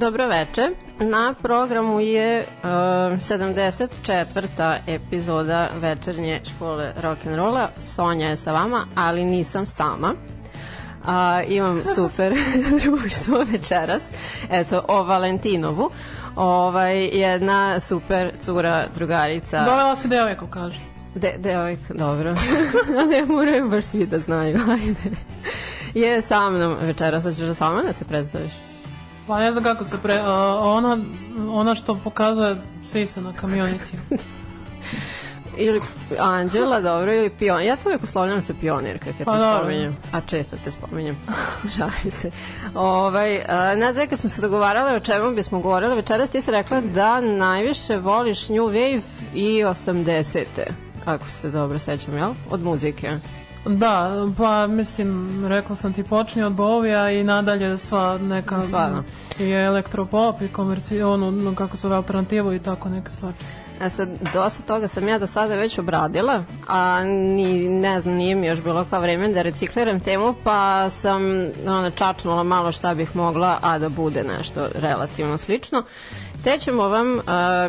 Dobro veče. Na programu je e, uh, 74. epizoda večernje škole rock and rolla. Sonja je sa vama, ali nisam sama. A, uh, imam super društvo večeras. Eto, o Valentinovu. Ovaj, jedna super cura, drugarica. Dolela se devojka, kaže. De, devojka, dobro. ne moraju baš svi da znaju, ajde. Je sa mnom večeras. Hoćeš da sama da se predstaviš? Pa ne znam kako se pre... Uh, ona, ona što pokazuje sisa na community. ili Anđela, dobro, ili pion. Ja to uvijek uslovljam se pionirka kad pa, te spominjem. A često te spominjem. Žalim se. Ovaj, a, ne znam, kad smo se dogovarale o čemu bismo govorili večeras, ti si rekla da najviše voliš New Wave i 80-te. Ako se dobro sećam, jel? Od muzike. Da, pa mislim, rekla sam ti počni od Bovija i nadalje sva neka Sva, da. i elektropop i komerci, ono, no, kako su alternativu i tako neke stvari. E sad, dosta toga sam ja do sada već obradila, a ni, ne znam, nije mi još bilo kao vreme da recikliram temu, pa sam ono, čačnula malo šta bih mogla, a da bude nešto relativno slično. Te ćemo vam, uh,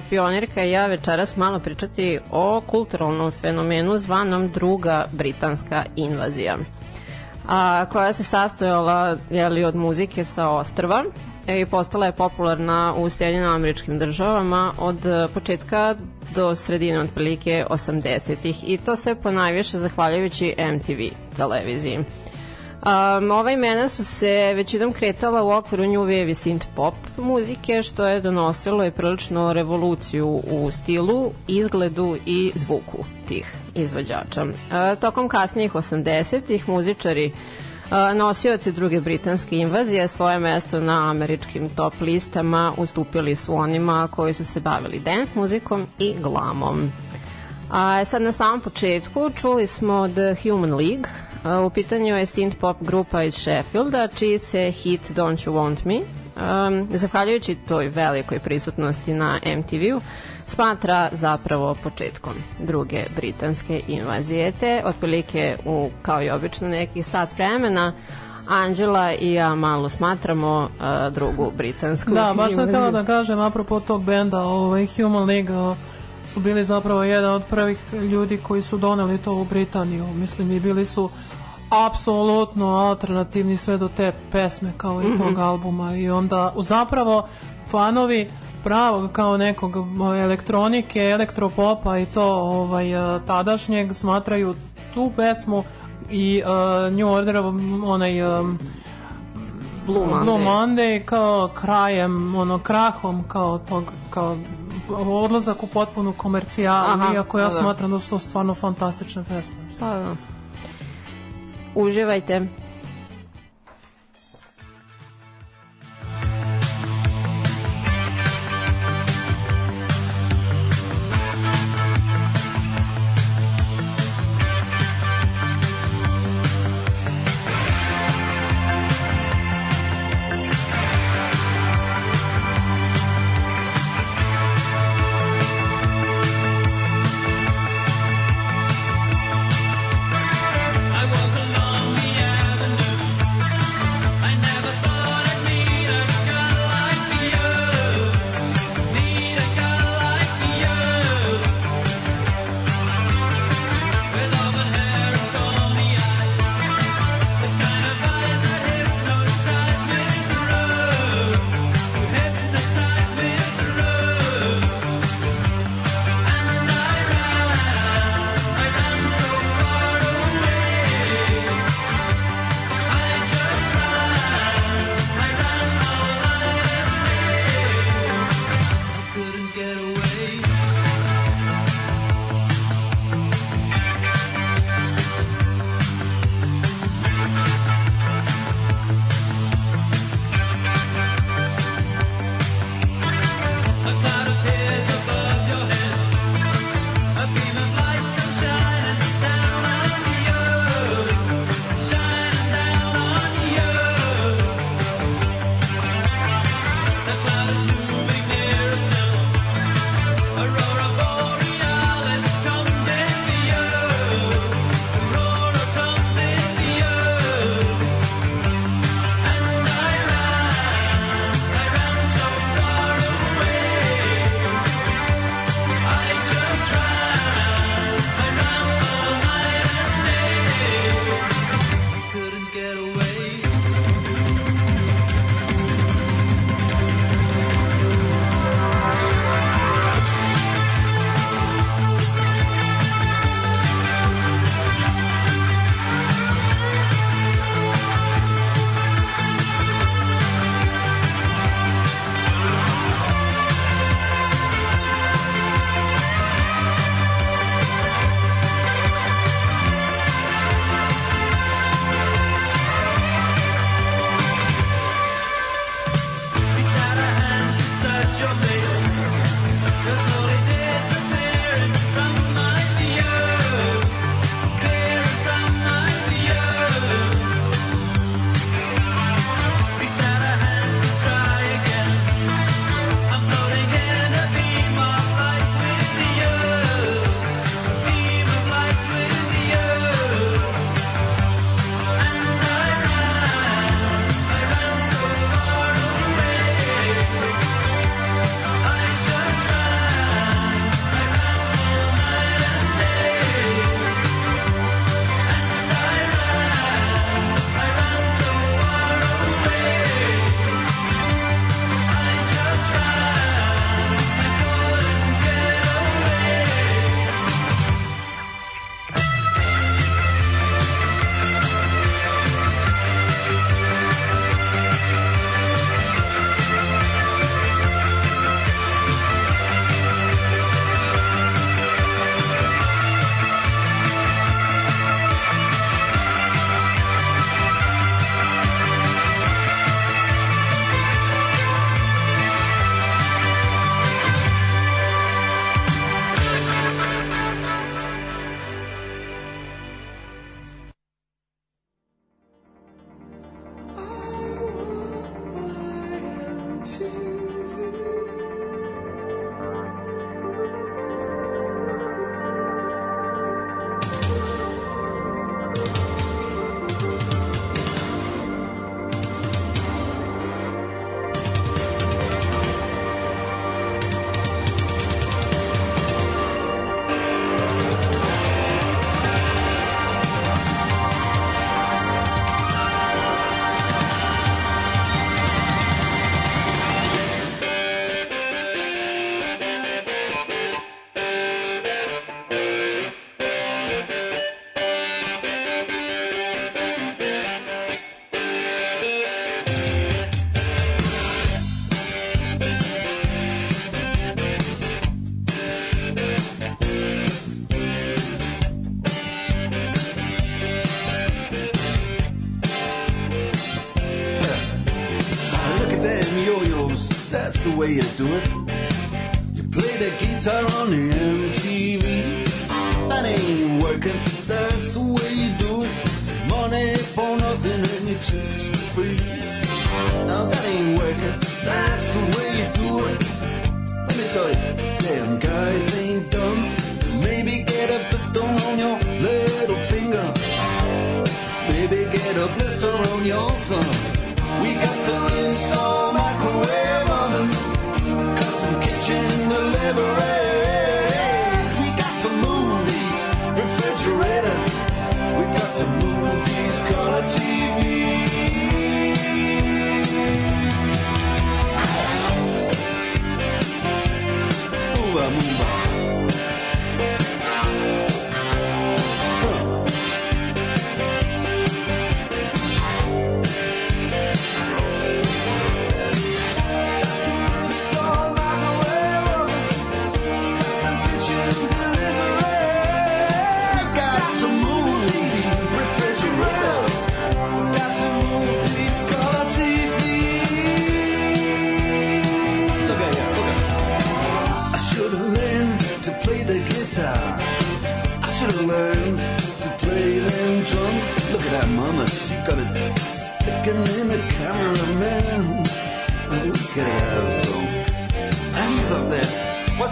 pionirka i ja, večeras malo pričati o kulturalnom fenomenu zvanom druga britanska invazija a, koja se sastojala jeli, od muzike sa ostrva i postala je popularna u Sjedinim američkim državama od početka do sredine otprilike 80-ih i to sve po najviše zahvaljujući MTV televiziji. Um, ova imena su se većinom kretala u okviru New Wave i synth pop muzike, što je donosilo i prilično revoluciju u stilu, izgledu i zvuku tih izvođača. Uh, tokom kasnijih 80-ih muzičari uh, nosioci druge britanske invazije svoje mesto na američkim top listama ustupili su onima koji su se bavili dance muzikom i glamom. A sad na samom početku čuli smo The Human League, u pitanju je synth pop grupa iz Sheffielda, čiji se hit Don't You Want Me, um, zahvaljujući toj velikoj prisutnosti na MTV-u, smatra zapravo početkom druge britanske invazije, te otprilike u, kao i obično, neki sat vremena Anđela i ja malo smatramo uh, drugu britansku Da, baš sam htjela da kažem, apropo tog benda, ovaj, Human League uh, su bili zapravo jedan od prvih ljudi koji su doneli to u Britaniju. Mislim, i bili su apsolutno alternativni sve do te pesme kao i tog albuma i onda zapravo fanovi pravog kao nekog elektronike, elektropopa i to ovaj uh, tadašnjeg smatraju tu pesmu i uh, New Order onaj um, Blue Monday. Blue Monday kao krajem, ono krahom kao tog kao odlazak u potpunu komercijalu, iako ja da, da. smatram da su to stvarno fantastične pesme. Pa da. Uživajte. It. You play the guitar on the MTV. That ain't working, that's the way you do it. Money for nothing and your chicks for free. Now that ain't working, that's the way you do it. Let me tell you, damn guys ain't dumb. Maybe get a blister on your little finger. Maybe get a blister on your thumb.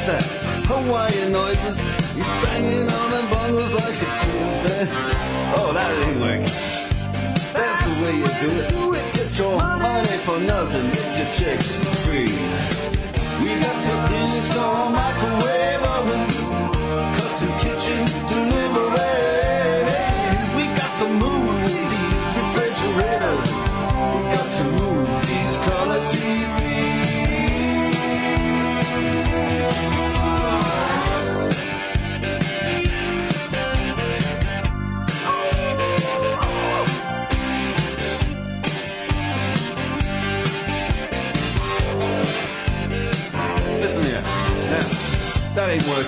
Hawaiian noises. He's banging on the bongos like a chimpanzee. Oh, that ain't working. That's the way you do it. do it. Get your money for nothing. Get your chicks free. We got to install microwave oven, custom kitchen deliveries. We got to move these refrigerators. We got to move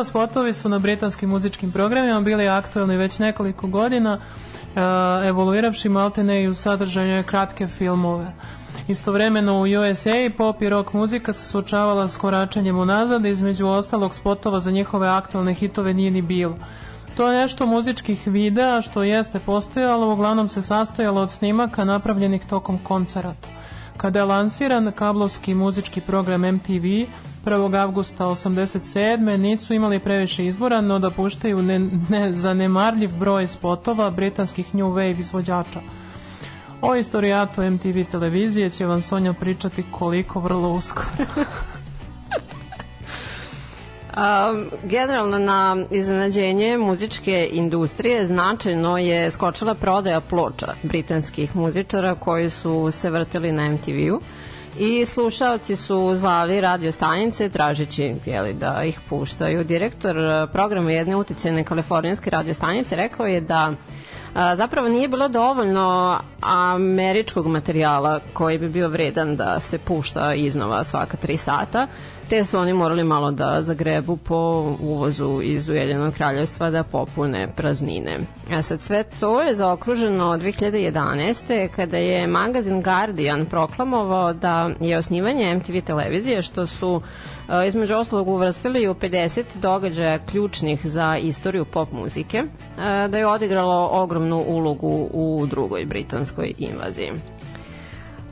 Video spotovi su na britanskim muzičkim programima bili aktuelni već nekoliko godina, uh, evoluiravši maltene i u sadržaju kratke filmove. Istovremeno u USA pop i rock muzika se suočavala s koračanjem unazad, između ostalog spotova za njihove aktualne hitove nije ni bilo. To je nešto muzičkih videa što jeste postojalo, uglavnom se sastojalo od snimaka napravljenih tokom koncerata. Kada je lansiran kablovski muzički program MTV 1. avgusta 87. nisu imali previše izbora, no da puštaju ne, ne zanemarljiv broj spotova britanskih New Wave izvođača. O istorijatu MTV televizije će vam Sonja pričati koliko vrlo uskoro. Um, generalno na iznenađenje muzičke industrije značajno je skočila prodaja ploča britanskih muzičara koji su se vrteli na MTV-u i slušaoci su zvali radio stanice tražeći jeli, da ih puštaju. Direktor eh, programa jedne uticene kalifornijske radio stanice rekao je da a, zapravo nije bilo dovoljno američkog materijala koji bi bio vredan da se pušta iznova svaka tri sata te su oni morali malo da zagrebu po uvozu iz Ujedinjenog kraljevstva da popune praznine. A sad sve to je zaokruženo 2011. kada je magazin Guardian proklamovao da je osnivanje MTV televizije što su e, između ostalog uvrstili u 50 događaja ključnih za istoriju pop muzike, e, da je odigralo ogromnu ulogu u drugoj britanskoj invaziji.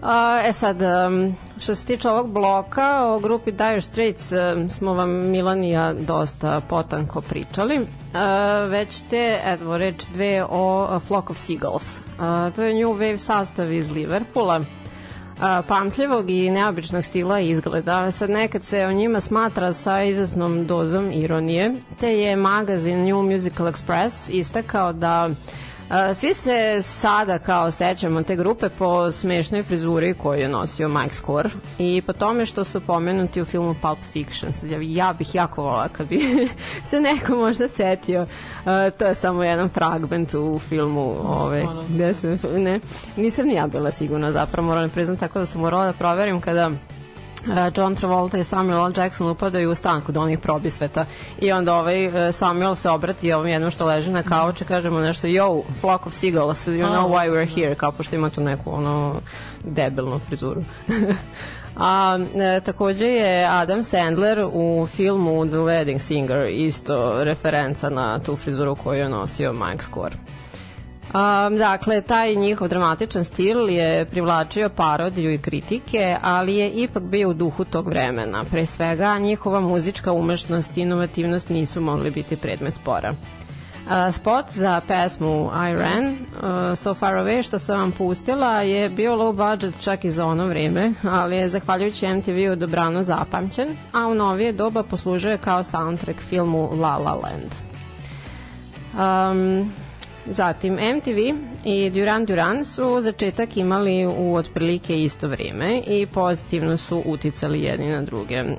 A, e sad, što se tiče ovog bloka, o grupi Dire Straits smo vam Milan i ja dosta potanko pričali. Uh, već te, evo, reč dve o Flock of Seagulls. To je New Wave sastav iz Liverpoola pamtljivog i neobičnog stila izgleda. Sad nekad se o njima smatra sa izasnom dozom ironije, te je magazin New Musical Express istakao da svi se sada kao sećamo te grupe po smešnoj frizuri koju je nosio Mike Score i po tome što su pomenuti u filmu Pulp Fiction. Sad, ja, bih jako volala kad bi se neko možda setio. To je samo jedan fragment u filmu ove, gde se, ne, nisam ni ja bila sigurna zapravo, moram priznati tako da sam morala da proverim kada John Travolta i Samuel L. Jackson upadaju u stan kod onih probisveta i onda ovaj e, Samuel se obrati ovom jednom što leži na kauču kažemo nešto yo, flock of seagulls, you know why we're here kao pošto ima tu neku ono debilnu frizuru A e, takođe je Adam Sandler u filmu The Wedding Singer isto referenca na tu frizuru koju je nosio Mike Score. Um, dakle, taj njihov dramatičan stil je privlačio parodiju i kritike, ali je ipak bio u duhu tog vremena. Pre svega, njihova muzička umešnost i inovativnost nisu mogli biti predmet spora. Uh, spot za pesmu I Ran, uh, So Far Away, što sam vam pustila, je bio low budget čak i za ono vreme, ali je zahvaljujući MTV-u dobrano zapamćen, a u novije doba poslužuje kao soundtrack filmu La La Land. Um, Zatim MTV i Duran Duran su začetak imali u otprilike isto vreme i pozitivno su uticali jedni na druge. E,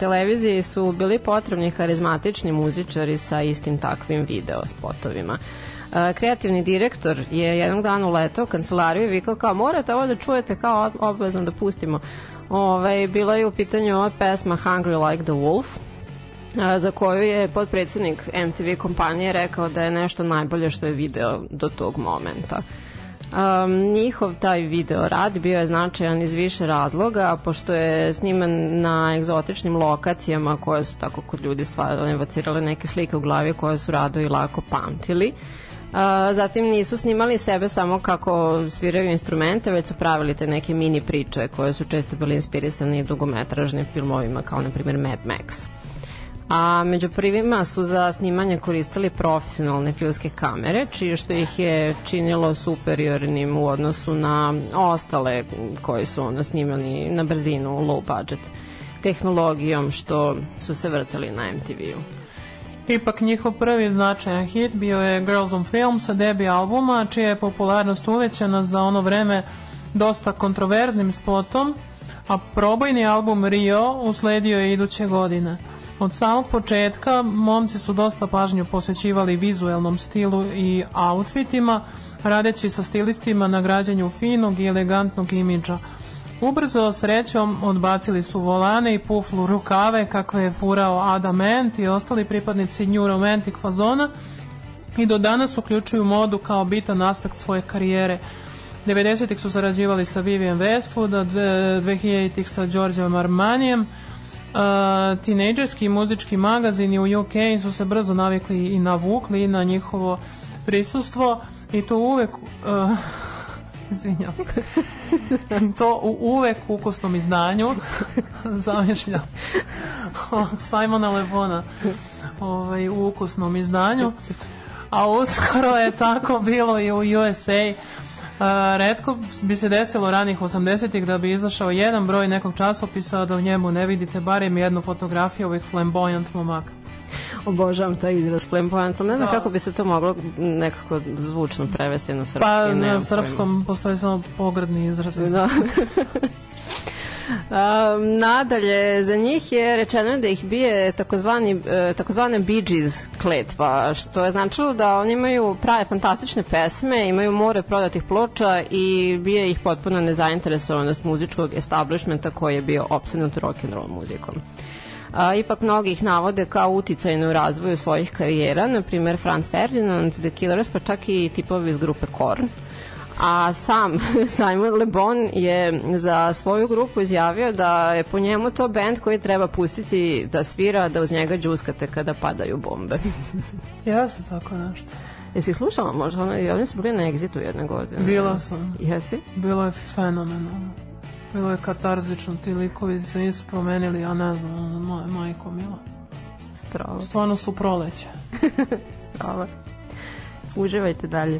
televiziji su bili potrebni harizmatični muzičari sa istim takvim video spotovima. E, kreativni direktor je jednog dana uletao u kancelariju i vikao kao morate ovo da čujete kao obavezno da pustimo. Ove, ovaj, bila je u pitanju ova pesma Hungry Like the Wolf za koju je podpredsednik MTV kompanije rekao da je nešto najbolje što je video do tog momenta. Um, njihov taj video rad bio je značajan iz više razloga, pošto je sniman na egzotičnim lokacijama koje su tako kod ljudi stvarno evocirale neke slike u glavi koje su rado i lako pamtili. Uh, zatim nisu snimali sebe samo kako sviraju instrumente, već su pravili te neke mini priče koje su često bile inspirisane i dugometražnim filmovima kao na primjer Mad Max a među prvima su za snimanje koristili profesionalne filmske kamere, čije što ih je činilo superiornim u odnosu na ostale koji su ono snimani na brzinu, low budget tehnologijom što su se vrtali na MTV-u. Ipak njihov prvi značajan hit bio je Girls on Film sa debi albuma, čija je popularnost uvećana za ono vreme dosta kontroverznim spotom, a probojni album Rio usledio je iduće godine. Od samog početka momci su dosta pažnju posvećivali vizuelnom stilu i outfitima, radeći sa stilistima na građanju finog i elegantnog imidža. Ubrzo srećom odbacili su volane i puflu rukave kakve je furao Adam Ant i ostali pripadnici New Romantic fazona i do danas uključuju modu kao bitan aspekt svoje karijere. 90-ih su sarađivali sa Vivian Westwood, a dve- 2000-ih sa Giorgio Armanijem. Uh, tinejdžerski muzički magazini u UK su se brzo navikli i navukli na njihovo prisustvo i to uvek uh, izvinjam se. To u uvek ukusnom izdanju zamišljam Simona Lebona ovaj, u ukusnom izdanju. A uskoro je tako bilo i u USA redko bi se desilo ranih 80-ih da bi izašao jedan broj nekog časopisa da u njemu ne vidite barem jednu fotografiju ovih flamboyant momaka. Obožavam taj izraz flamboyant, ne znam Da. kako bi se to moglo nekako zvučno prevesti na srpski. Pa na pojma. srpskom postoji samo pogrdni izraz. Da. Um, nadalje, za njih je rečeno da ih bije takozvani, e, takozvane Bee Gees kletva, što je značilo da oni imaju prave fantastične pesme, imaju more prodatih ploča i bije ih potpuno nezainteresovanost muzičkog establishmenta koji je bio opsednut rock'n'roll muzikom. A, ipak mnogi ih navode kao uticajne u razvoju svojih karijera, na primjer Franz Ferdinand, The Killers, pa čak i tipovi iz grupe Korn. A sam Simon Le Bon je za svoju grupu izjavio da je po njemu to band koji treba pustiti da svira, da uz njega džuskate kada padaju bombe. Jeste tako nešto. Jesi slušala možda? Ono, oni su bili na Exitu jedne godine. Bila sam. Jesi? Bilo je fenomenalno. Bilo je katarzično, ti likovi se nisu promenili, ja ne znam, maj, majko mila. Strava, Stvarno su proleće. strava. Uživajte dalje.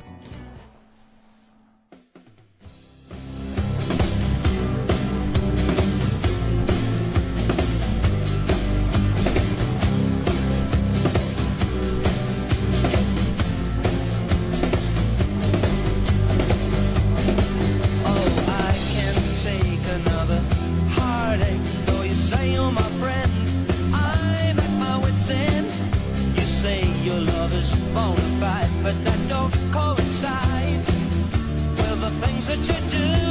Your love is bona fide, but that don't coincide with the things that you do.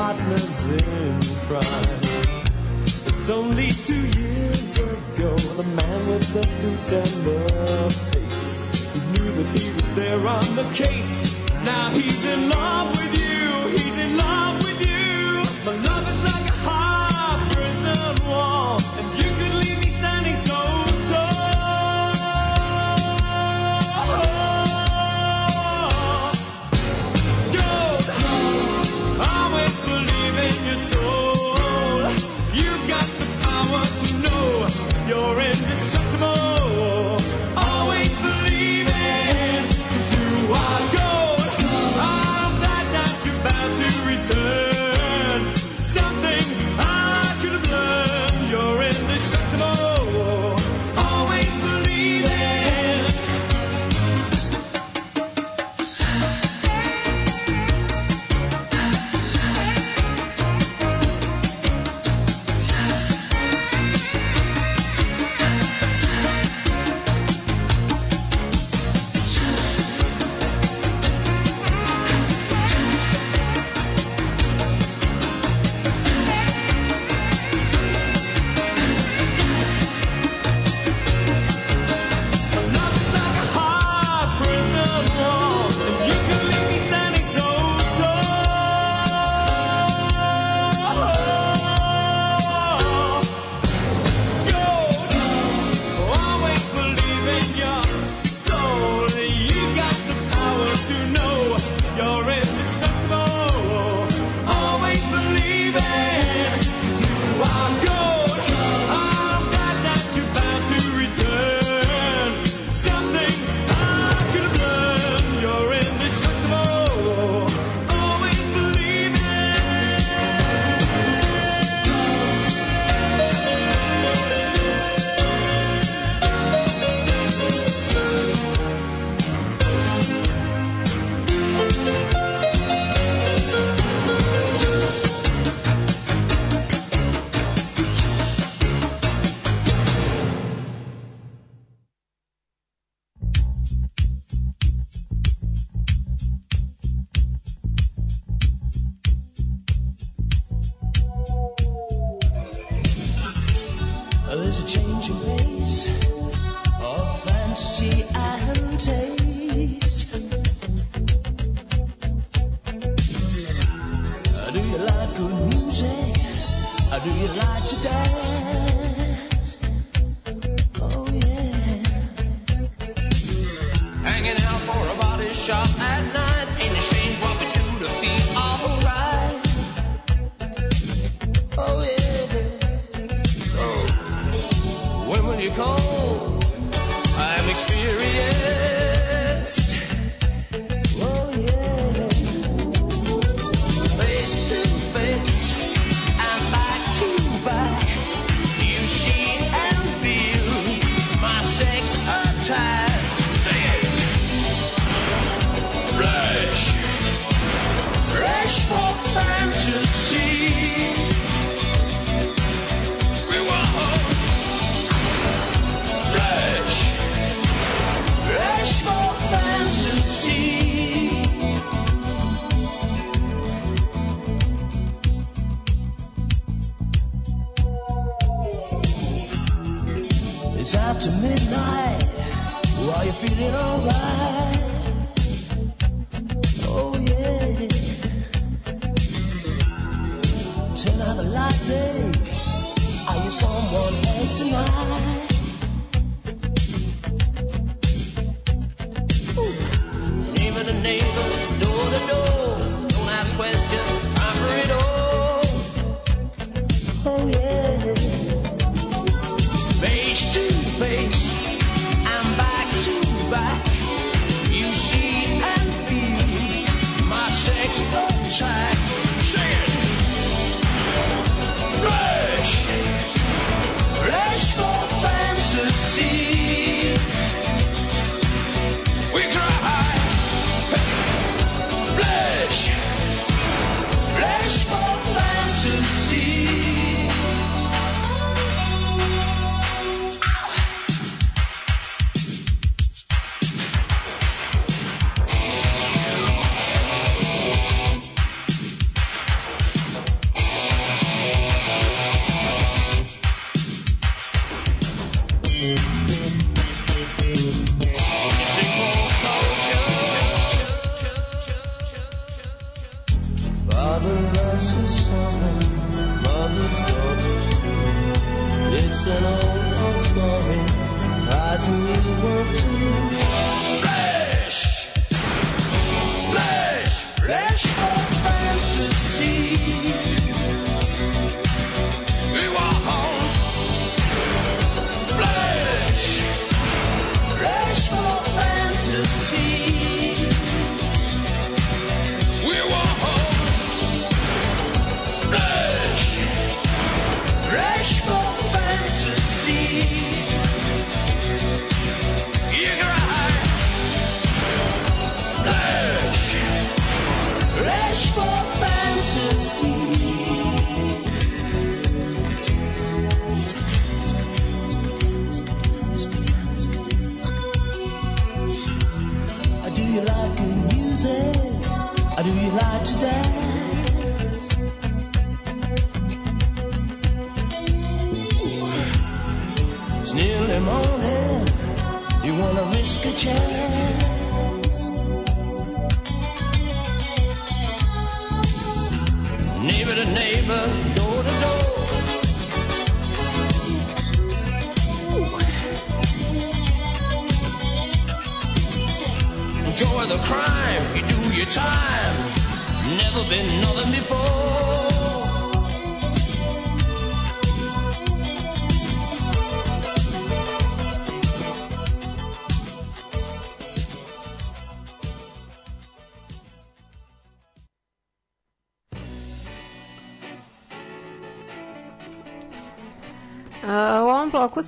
partners in crime. It's only two years ago, the man with the suit and the face, he knew that he was there on the case. Now he's in love with you, he's in love with you. The love is like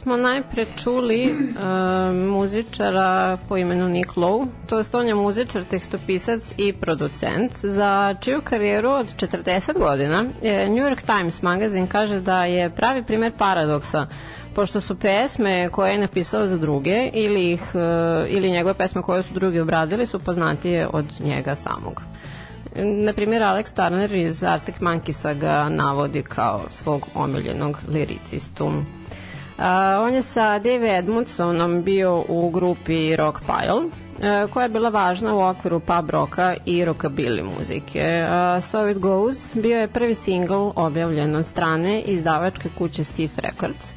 smo najpre čuli a, muzičara po imenu Nick Lowe, to je on je muzičar, tekstopisac i producent, za čiju karijeru od 40 godina e, New York Times magazin kaže da je pravi primer paradoksa pošto su pesme koje je napisao za druge ili, ih, e, ili njegove pesme koje su drugi obradili su poznatije od njega samog. Na primjer, Alex Turner iz Arctic Monkeys ga navodi kao svog omiljenog liricistu. On je sa Dave Edmundsonom bio u grupi Rock Pile, a, koja je bila važna u okviru pub roka i rockabilly muzike. So It Goes bio je prvi singl objavljen od strane izdavačke kuće Stiff Records,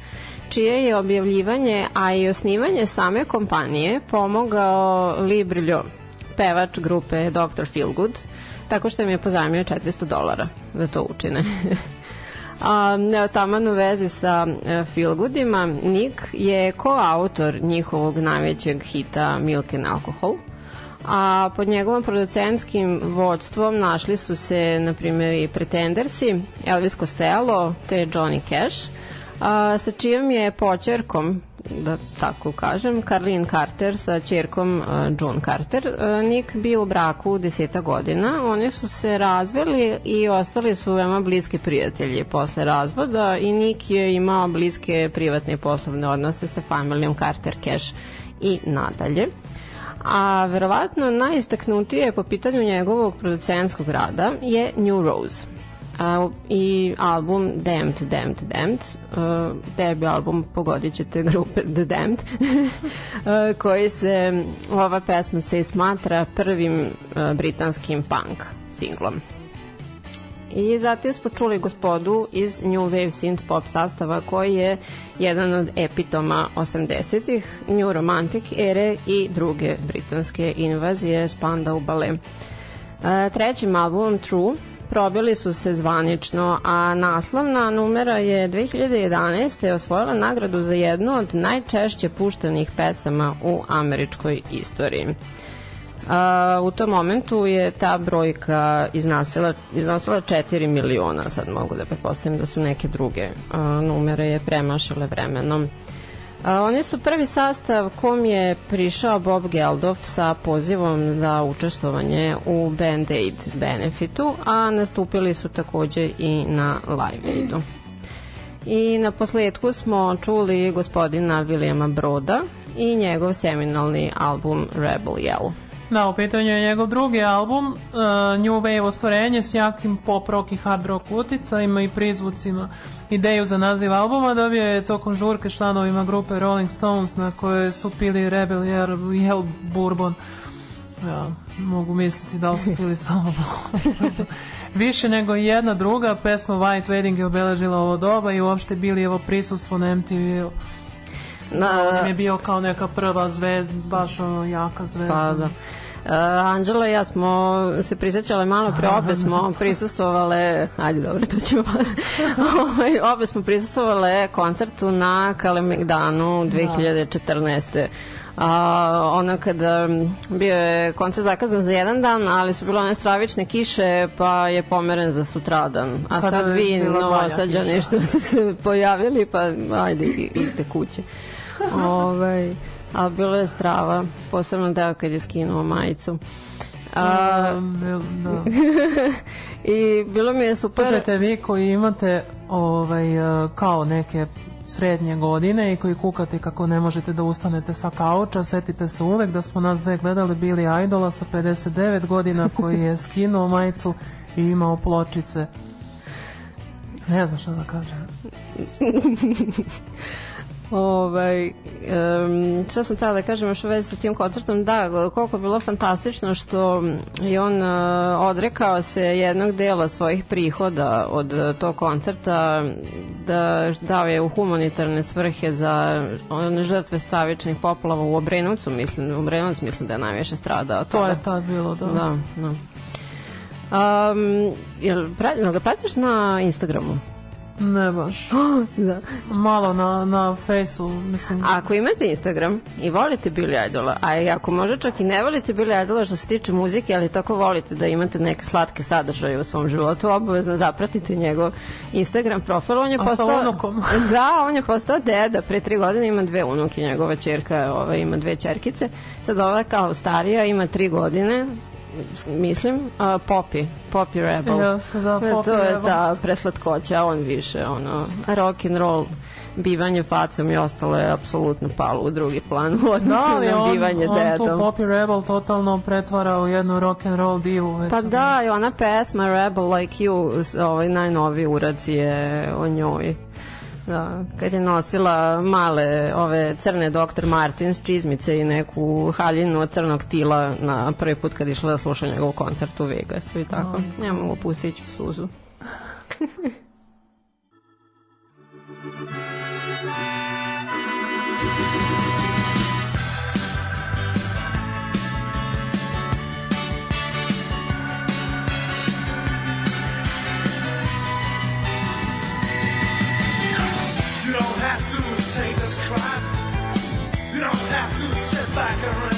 čije je objavljivanje, a i osnivanje same kompanije pomogao Lee Brillo, pevač grupe Dr. Feelgood, tako što im je pozajmio 400 dolara da to učine. A, taman u vezi sa e, Feelgoodima, Nick je koautor njihovog najvećeg hita Milk and Alcohol, a pod njegovom producentskim vodstvom našli su se, na primjer, i Pretendersi, Elvis Costello te Johnny Cash, a, sa čijom je počerkom da tako kažem, Carlin Carter sa čerkom June Carter. Uh, Nick bio u braku deseta godina. Oni su se razveli i ostali su veoma bliski prijatelji posle razvoda i Nick je imao bliske privatne i poslovne odnose sa familijom Carter Cash i nadalje. A verovatno najistaknutije po pitanju njegovog producentskog rada je New Rose. A, I album Damned, Damned, Damned, uh, debi album, pogodit ćete grupe The Damned, uh, koji se, ova pesma se smatra prvim uh, britanskim punk singlom. I zatim smo čuli gospodu iz New Wave synth pop sastava koji je jedan od epitoma 80-ih, New Romantic ere i druge britanske invazije Spandau Ballet. E, trećim albumom True probili su se zvanično, a naslovna numera je 2011. osvojila nagradu za jednu od najčešće puštenih pesama u američkoj istoriji. A, u tom momentu je ta brojka iznosila, iznosila 4 miliona, sad mogu da pretpostavim da su neke druge a, numere je premašale vremenom. A, oni su prvi sastav kom je prišao Bob Geldof sa pozivom za učestvovanje u Band Aid benefitu, a nastupili su takođe i na Live Aidu. I na posledku smo čuli gospodina Vilijama Broda i njegov seminalni album Rebel Yell. Da, u pitanju je njegov drugi album, uh, New Wave ostvarenje s jakim pop rock i hard rock uticajima i prizvucima. Ideju za naziv albuma dobio je tokom žurke članovima grupe Rolling Stones na koje su pili Rebel Yell, Yell Bourbon. Ja, mogu misliti da li su pili samo Više nego jedna druga, pesma White Wedding je obeležila ovo doba i uopšte bili evo prisustvo na MTV-u. Na, je bio kao neka prva zvezda, baš ono jaka zvezda. Pa da. Uh, Anđela i ja smo se prisjećale malo pre, obe smo prisustvovale, ajde dobro, to ćemo Ovaj, obe smo prisustvovale koncertu na Kalemegdanu 2014 a, ono kada bio je koncert zakazan za jedan dan, ali su bilo one stravične kiše, pa je pomeren za sutradan. A sad vi, novosađani, što ste se pojavili, pa ajde, idite kuće. ovaj, ali bilo je strava, posebno deo kad je skinuo majicu. A, da. I bilo mi je super. Slušajte, vi koji imate ovaj, e, kao neke srednje godine i koji kukate kako ne možete da ustanete sa kauča, setite se uvek da smo nas dve gledali bili Idola sa 59 godina koji je skinuo majicu i imao pločice. Ne znam šta da kažem. Ovaj, um, šta sam tada da kažem još u vezi sa tim koncertom, da, koliko je bilo fantastično što je on uh, odrekao se jednog dela svojih prihoda od uh, tog koncerta, da dao je u humanitarne svrhe za one žrtve stravičnih poplava u Obrenovcu, mislim, u Obrenovcu mislim da je najviše stradao. To je tad bilo, da. Da, da. Um, jel, pra- jel ga pratiš na Instagramu? Ne baš. da. Malo na, na fejsu, mislim. Ako imate Instagram i volite Billy Idola, a i ako možda čak i ne volite Billy Idola što se tiče muzike, ali tako volite da imate neke slatke sadržaje u svom životu, obavezno zapratite njegov Instagram profil. On je A sa postao, unukom? Da, on je postao deda. Pre tri godine ima dve unuke, njegova čerka ova, ima dve čerkice. Sad ova kao starija ima tri godine, mislim, a, Poppy, Poppy Rebel. Jeste, da, Poppy to je Rebel. ta preslatkoća, on više, ono, rock and roll bivanje facom i ostalo je apsolutno palo u drugi plan u Da, odnosu ali na on, bivanje on tu dedom. Poppy Rebel totalno pretvara u jednu rock and roll divu. Već Pa da, i ona pesma Rebel Like You, ovaj najnoviji urac je o njoj. Da, kad je nosila male ove crne Dr. Martins čizmice i neku haljinu od crnog tila na prvi put kad išla da sluša njegov koncert u Vegasu i tako. Ne mogu pustit ću suzu. back and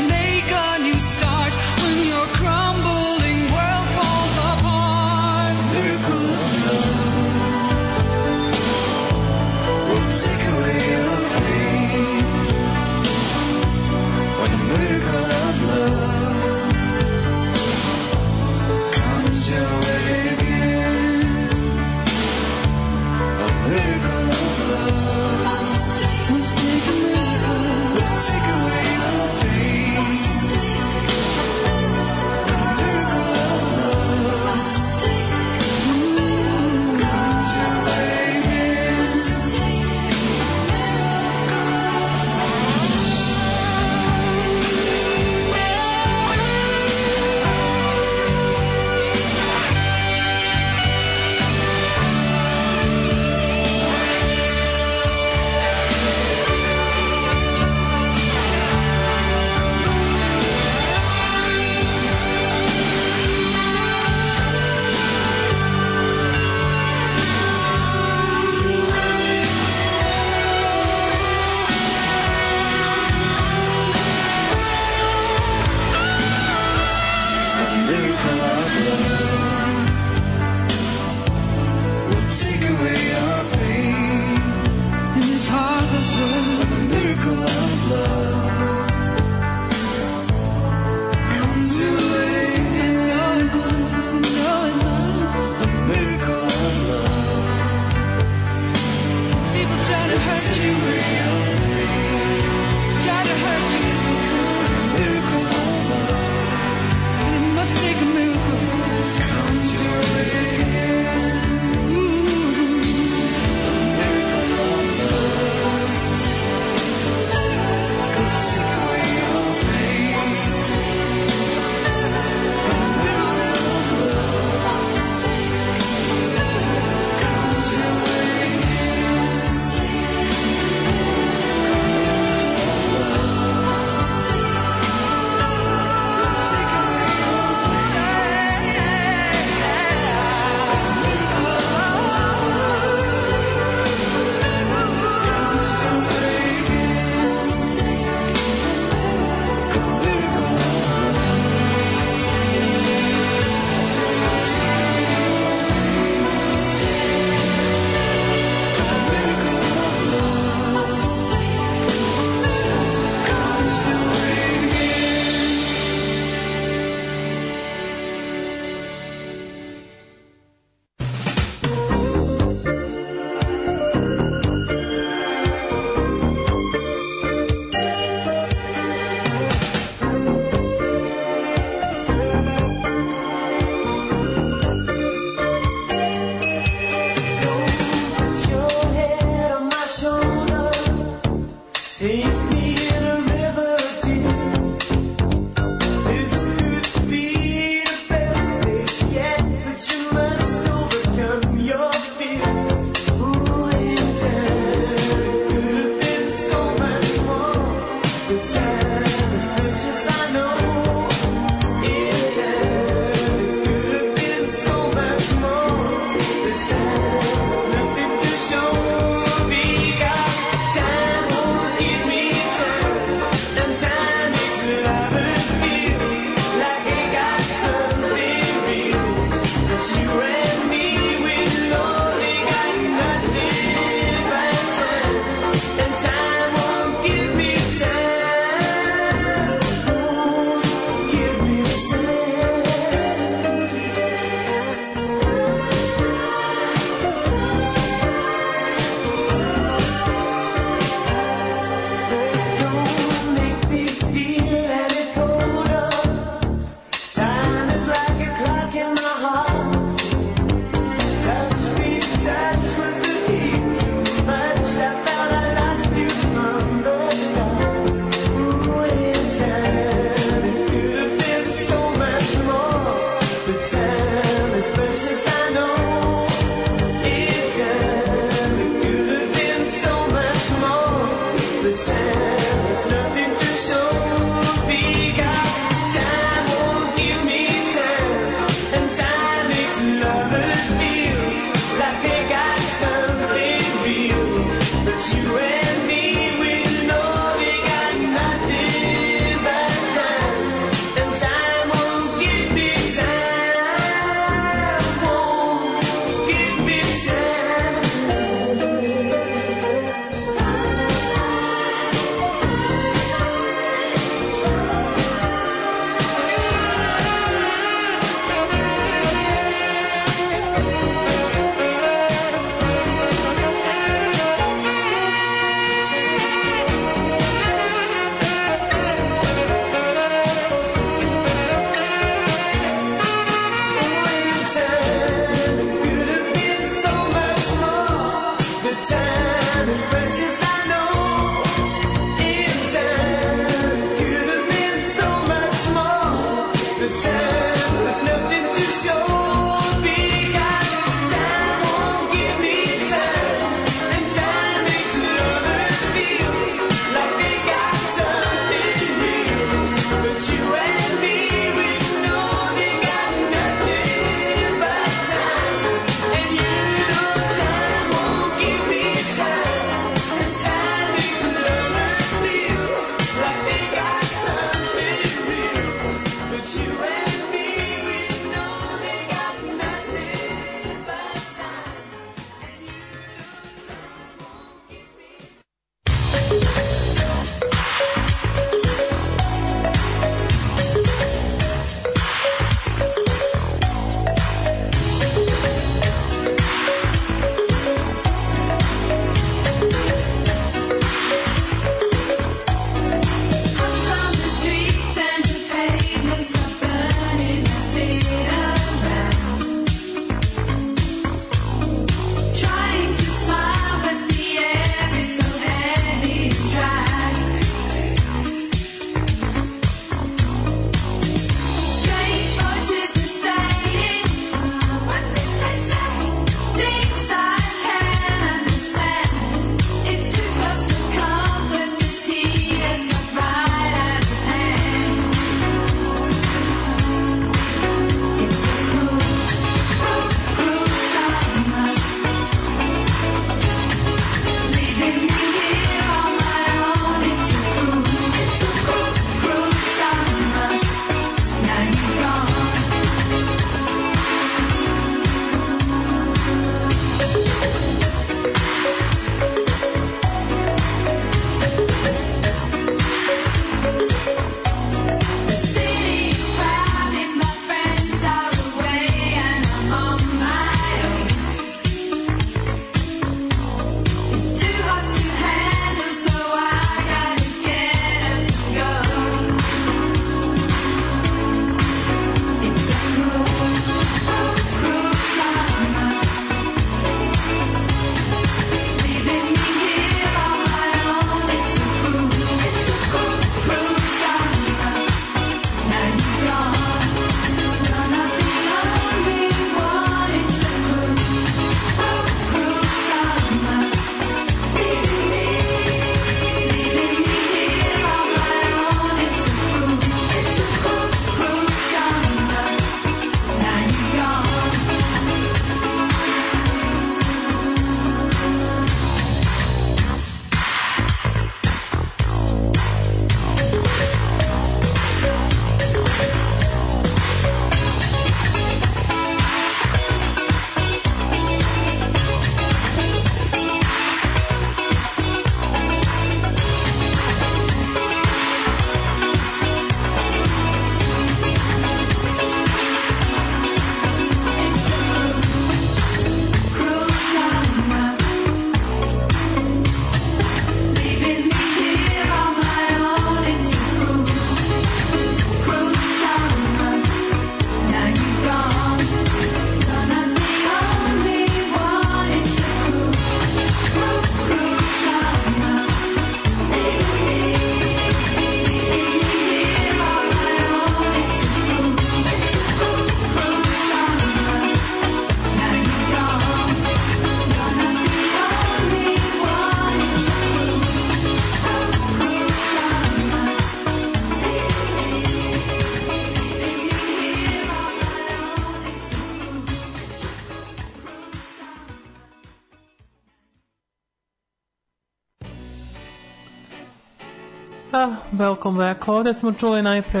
Welcome back. Ovde smo čuli najpre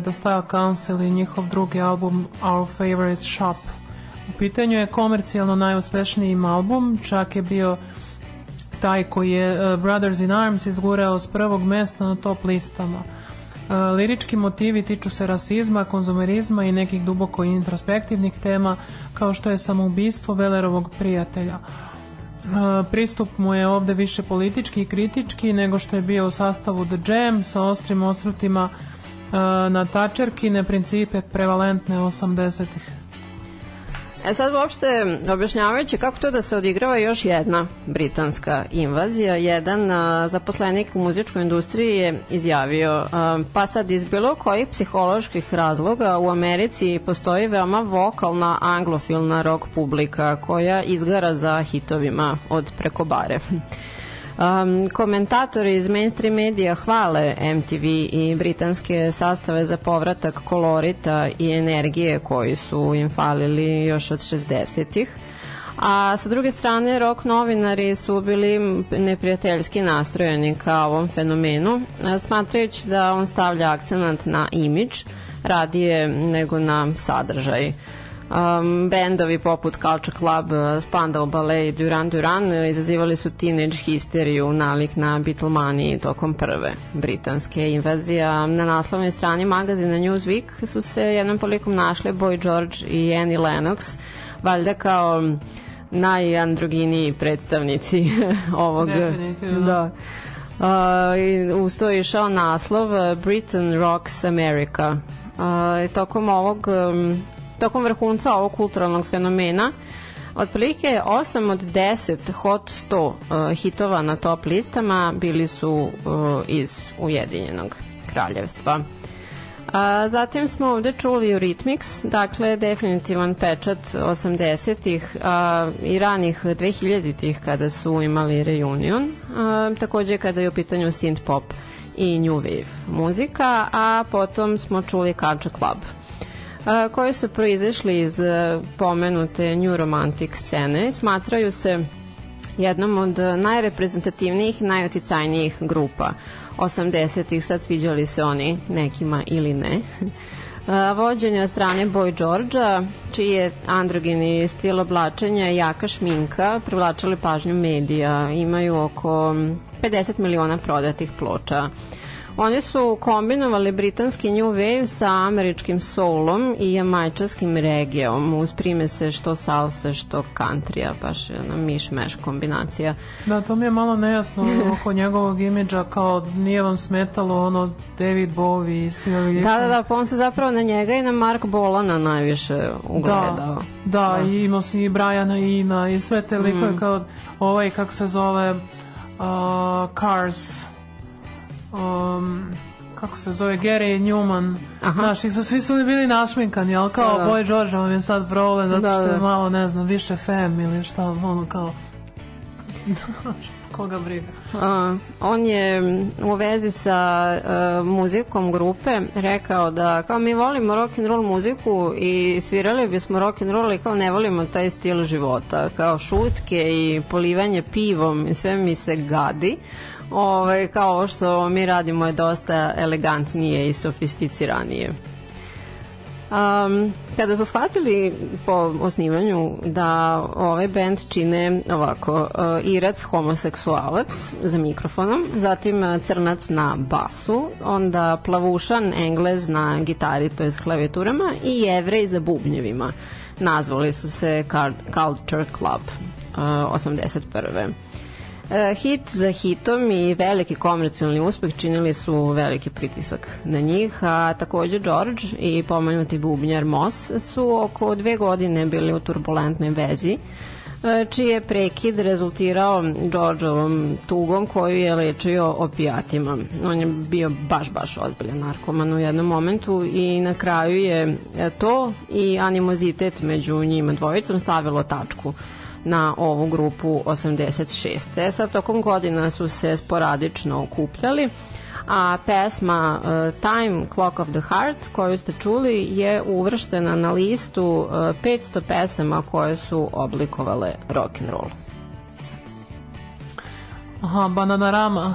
The Style Council i njihov drugi album Our Favorite Shop. U pitanju je komercijalno najuspešniji album, čak je bio taj koji je uh, Brothers in Arms izgurao s prvog mesta na top listama. Uh, lirički motivi tiču se rasizma, konzumerizma i nekih duboko introspektivnih tema kao što je samoubistvo Velerovog prijatelja. Pristup mu je ovde više politički i kritički nego što je bio u sastavu The Jam sa ostrim osvrtima uh, na tačerkine principe prevalentne 80-ih. E sad uopšte objašnjavajući kako to da se odigrava još jedna britanska invazija, jedan a, zaposlenik u muzičkoj industriji je izjavio a, pa sad iz bilo kojih psiholoških razloga u Americi postoji veoma vokalna anglofilna rock publika koja izgara za hitovima od preko bare. Um, komentatori iz mainstream medija hvale MTV i britanske sastave za povratak kolorita i energije koji su im falili još od 60-ih. A sa druge strane, rock novinari su bili neprijateljski nastrojeni ka ovom fenomenu, smatrajući da on stavlja akcenat na imidž radije nego na sadržaj. Um, bendovi poput Culture Club, uh, Spandau Ballet i Duran Duran uh, izazivali su teenage histeriju nalik na Beatlemani tokom prve britanske invazije. Na naslovnoj strani magazina Newsweek su se jednom polikom našli Boy George i Annie Lennox, valjda kao najandroginiji predstavnici ovog Definitivno. da Uh, uz to je išao naslov uh, Britain Rocks America. Uh, tokom ovog um, tokom vrhunca ovog kulturalnog fenomena Otprilike 8 od 10 Hot 100 uh, hitova na top listama bili su uh, iz Ujedinjenog kraljevstva. A, zatim smo ovde čuli Eurythmics, dakle definitivan pečat 80-ih a, i ranih 2000-ih kada su imali reunion, a, takođe kada je u pitanju synth pop i new wave muzika, a potom smo čuli Culture Club koji su proizašli iz a, pomenute New Romantic scene. Smatraju se jednom od najreprezentativnijih i najoticajnijih grupa 80-ih, sad sviđali se oni nekima ili ne. A, Vođenja od strane Boy Georgia, čiji je androgeni stil oblačenja i jaka šminka privlačili pažnju medija. Imaju oko 50 miliona prodatih ploča. Oni su kombinovali britanski New Wave sa američkim soulom i jamajčarskim regijom uz primese što salsa, što countrya, baš je miš-meš kombinacija. Da, to mi je malo nejasno oko njegovog imidža, kao nije vam smetalo ono David Bowie i svi ovi Da, da, da, pa on se zapravo na njega i na Mark Bolana najviše ugledao. Da, da, i imao si i Briana Ina i sve te likove Mm. kao ovaj, kako se zove, uh, Cars, um, kako se zove, Gary Newman. Aha. Znaš, i su, svi su bili našminkani, ali kao Da, da. Boy George vam je sad problem zato Da, što je da. malo, ne znam, više fem ili šta, ono kao... Koga briga. A, on je u vezi sa e, muzikom grupe rekao da kao mi volimo rock and roll muziku i svirali bismo rock and roll i kao ne volimo taj stil života kao šutke i polivanje pivom i sve mi se gadi Ovaj, kao ovo što mi radimo je dosta elegantnije i sofisticiranije. Um, kada su shvatili po osnivanju da ovaj band čine ovako uh, Irac homoseksualac za mikrofonom, zatim uh, Crnac na basu, onda Plavušan Englez na gitari, to je klavijaturama i Jevrej za bubnjevima. Nazvali su se Culture Club uh, 81. E, hit za hitom i veliki komercijalni uspeh činili su veliki pritisak na njih, a takođe George i pomenuti bubnjar Moss su oko dve godine bili u turbulentnoj vezi, e, čiji je prekid rezultirao Georgeovom tugom koju je lečio opijatima. On je bio baš, baš ozbiljan narkoman u jednom momentu i na kraju je e, to i animozitet među njima dvojicom stavilo tačku na ovu grupu 86. E sad, tokom godina su se sporadično okupljali, a pesma uh, Time Clock of the Heart koju ste čuli je uvrštena na listu uh, 500 pesama koje su oblikovale rock and roll. Aha, Bananarama.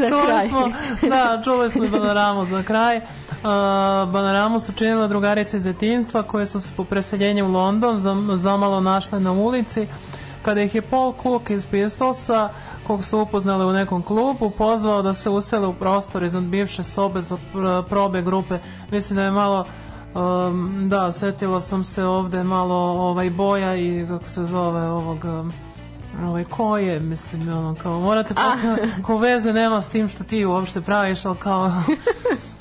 Za čuli kraj. smo, da, čuli smo i Bananaramu za kraj. Uh, Bananaramu su činile drugarice iz detinjstva koje su se po preseljenju u London zam, zamalo našle na ulici. Kada ih je Paul Cook iz Pistolsa, kog su upoznali u nekom klubu, pozvao da se usele u prostor iznad bivše sobe za pr- probe grupe. Mislim da je malo Um, da, setila sam se ovde malo ovaj boja i kako se zove ovog um, ovaj ko je, mislim, ono, kao morate pa, ko veze nema s tim što ti uopšte praviš, ali kao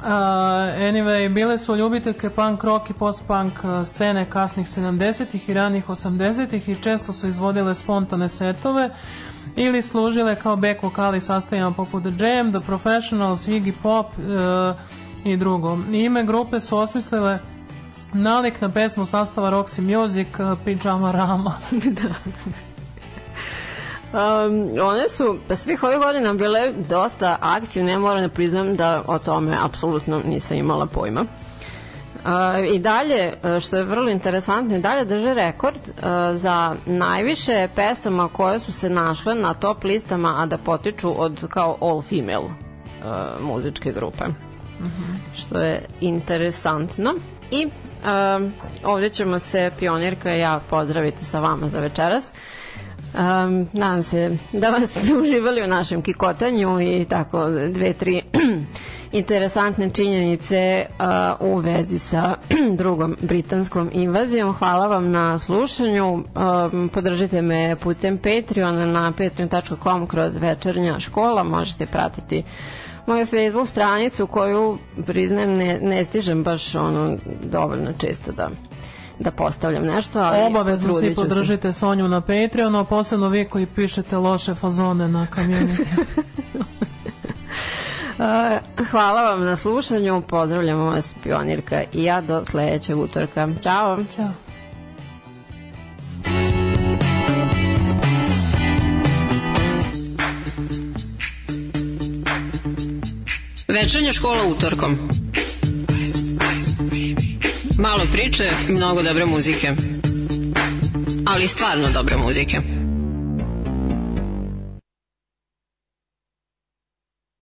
Uh, anyway, bile su ljubiteljke punk rock i post-punk scene kasnih 70-ih i ranih 80-ih i često su izvodile spontane setove ili služile kao back vokali sastavljama poput The Jam, The Professionals, Iggy Pop uh, i drugo. Ime grupe su osmislile nalik na pesmu sastava Roxy Music uh, Pijama Rama. Um, one su svih ovih godina bile dosta aktivne, ja moram da priznam da o tome apsolutno nisam imala pojma. Uh, I dalje, uh, što je vrlo interesantno, i dalje drže rekord uh, za najviše pesama koje su se našle na top listama, a da potiču od kao all female uh, muzičke grupe. Što je interesantno. I um, ovdje ćemo se pionirka i ja pozdraviti sa vama za večeras. Um, nadam se da vas ste uživali u našem kikotanju i tako dve, tri interesantne činjenice uh, u vezi sa drugom britanskom invazijom. Hvala vam na slušanju. Um, podržite me putem Patreona na patreon.com kroz večernja škola. Možete pratiti moju Facebook stranicu koju priznajem ne, ne stižem baš ono dovoljno često da da postavljam nešto, ali Obavezno svi ću se. podržite Sonju na Patreonu, a posebno vi koji pišete loše fazone na community. Hvala vam na slušanju, pozdravljamo vas Pionirka i ja do sledećeg utorka. Ćao! Ćao. Večernja škola utorkom. Malo priče, mnogo dobre muzike. Ali stvarno dobre muzike.